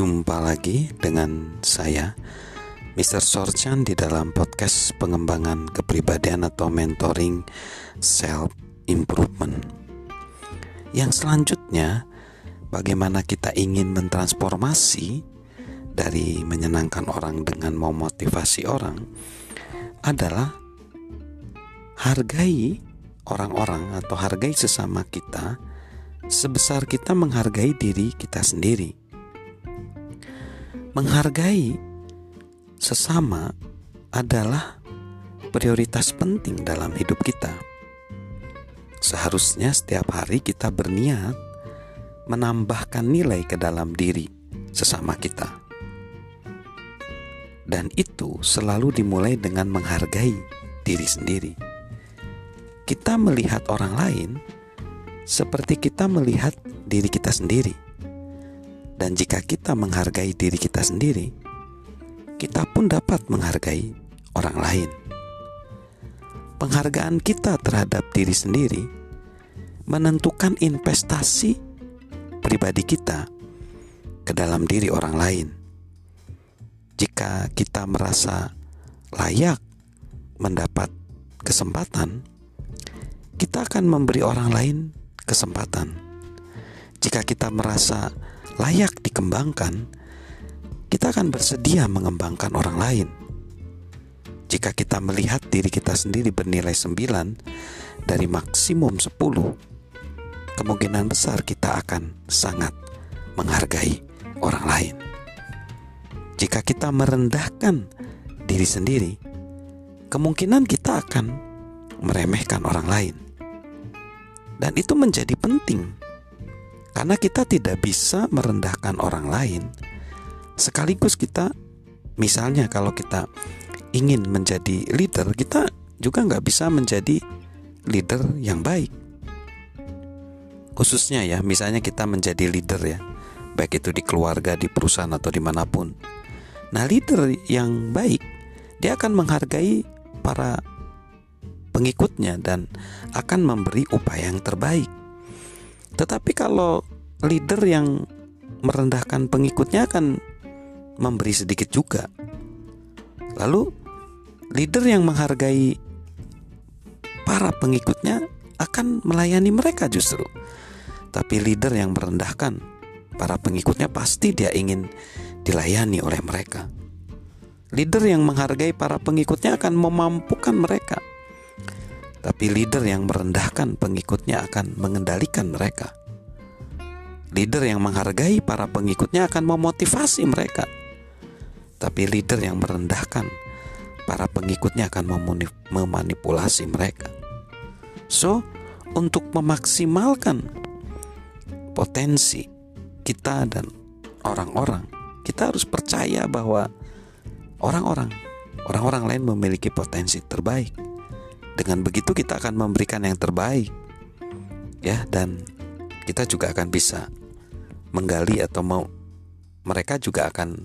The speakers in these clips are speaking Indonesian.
Jumpa lagi dengan saya Mr. Sorchan di dalam podcast pengembangan kepribadian atau mentoring self improvement. Yang selanjutnya, bagaimana kita ingin mentransformasi dari menyenangkan orang dengan memotivasi orang adalah hargai orang-orang atau hargai sesama kita sebesar kita menghargai diri kita sendiri. Menghargai sesama adalah prioritas penting dalam hidup kita. Seharusnya setiap hari kita berniat menambahkan nilai ke dalam diri sesama kita. Dan itu selalu dimulai dengan menghargai diri sendiri. Kita melihat orang lain seperti kita melihat diri kita sendiri. Dan jika kita menghargai diri kita sendiri, kita pun dapat menghargai orang lain. Penghargaan kita terhadap diri sendiri menentukan investasi pribadi kita ke dalam diri orang lain. Jika kita merasa layak mendapat kesempatan, kita akan memberi orang lain kesempatan. Jika kita merasa layak dikembangkan, kita akan bersedia mengembangkan orang lain. Jika kita melihat diri kita sendiri bernilai 9 dari maksimum 10, kemungkinan besar kita akan sangat menghargai orang lain. Jika kita merendahkan diri sendiri, kemungkinan kita akan meremehkan orang lain. Dan itu menjadi penting karena kita tidak bisa merendahkan orang lain. Sekaligus kita misalnya kalau kita ingin menjadi leader kita juga nggak bisa menjadi leader yang baik. Khususnya ya misalnya kita menjadi leader ya baik itu di keluarga di perusahaan atau di mana pun. Nah leader yang baik dia akan menghargai para pengikutnya dan akan memberi upaya yang terbaik. Tetapi kalau leader yang merendahkan pengikutnya akan memberi sedikit juga. Lalu leader yang menghargai para pengikutnya akan melayani mereka justru. Tapi leader yang merendahkan para pengikutnya pasti dia ingin dilayani oleh mereka. Leader yang menghargai para pengikutnya akan memampukan mereka tapi leader yang merendahkan pengikutnya akan mengendalikan mereka. Leader yang menghargai para pengikutnya akan memotivasi mereka. Tapi leader yang merendahkan para pengikutnya akan memanipulasi mereka. So, untuk memaksimalkan potensi kita dan orang-orang, kita harus percaya bahwa orang-orang orang-orang lain memiliki potensi terbaik dengan begitu kita akan memberikan yang terbaik. Ya, dan kita juga akan bisa menggali atau mau mereka juga akan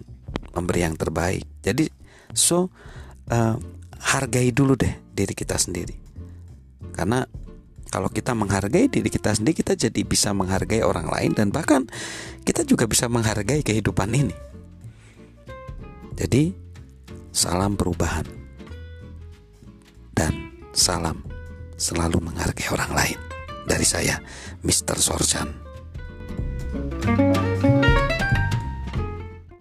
memberi yang terbaik. Jadi so uh, hargai dulu deh diri kita sendiri. Karena kalau kita menghargai diri kita sendiri, kita jadi bisa menghargai orang lain dan bahkan kita juga bisa menghargai kehidupan ini. Jadi salam perubahan Salam selalu menghargai orang lain. Dari saya, Mr. Sorjan.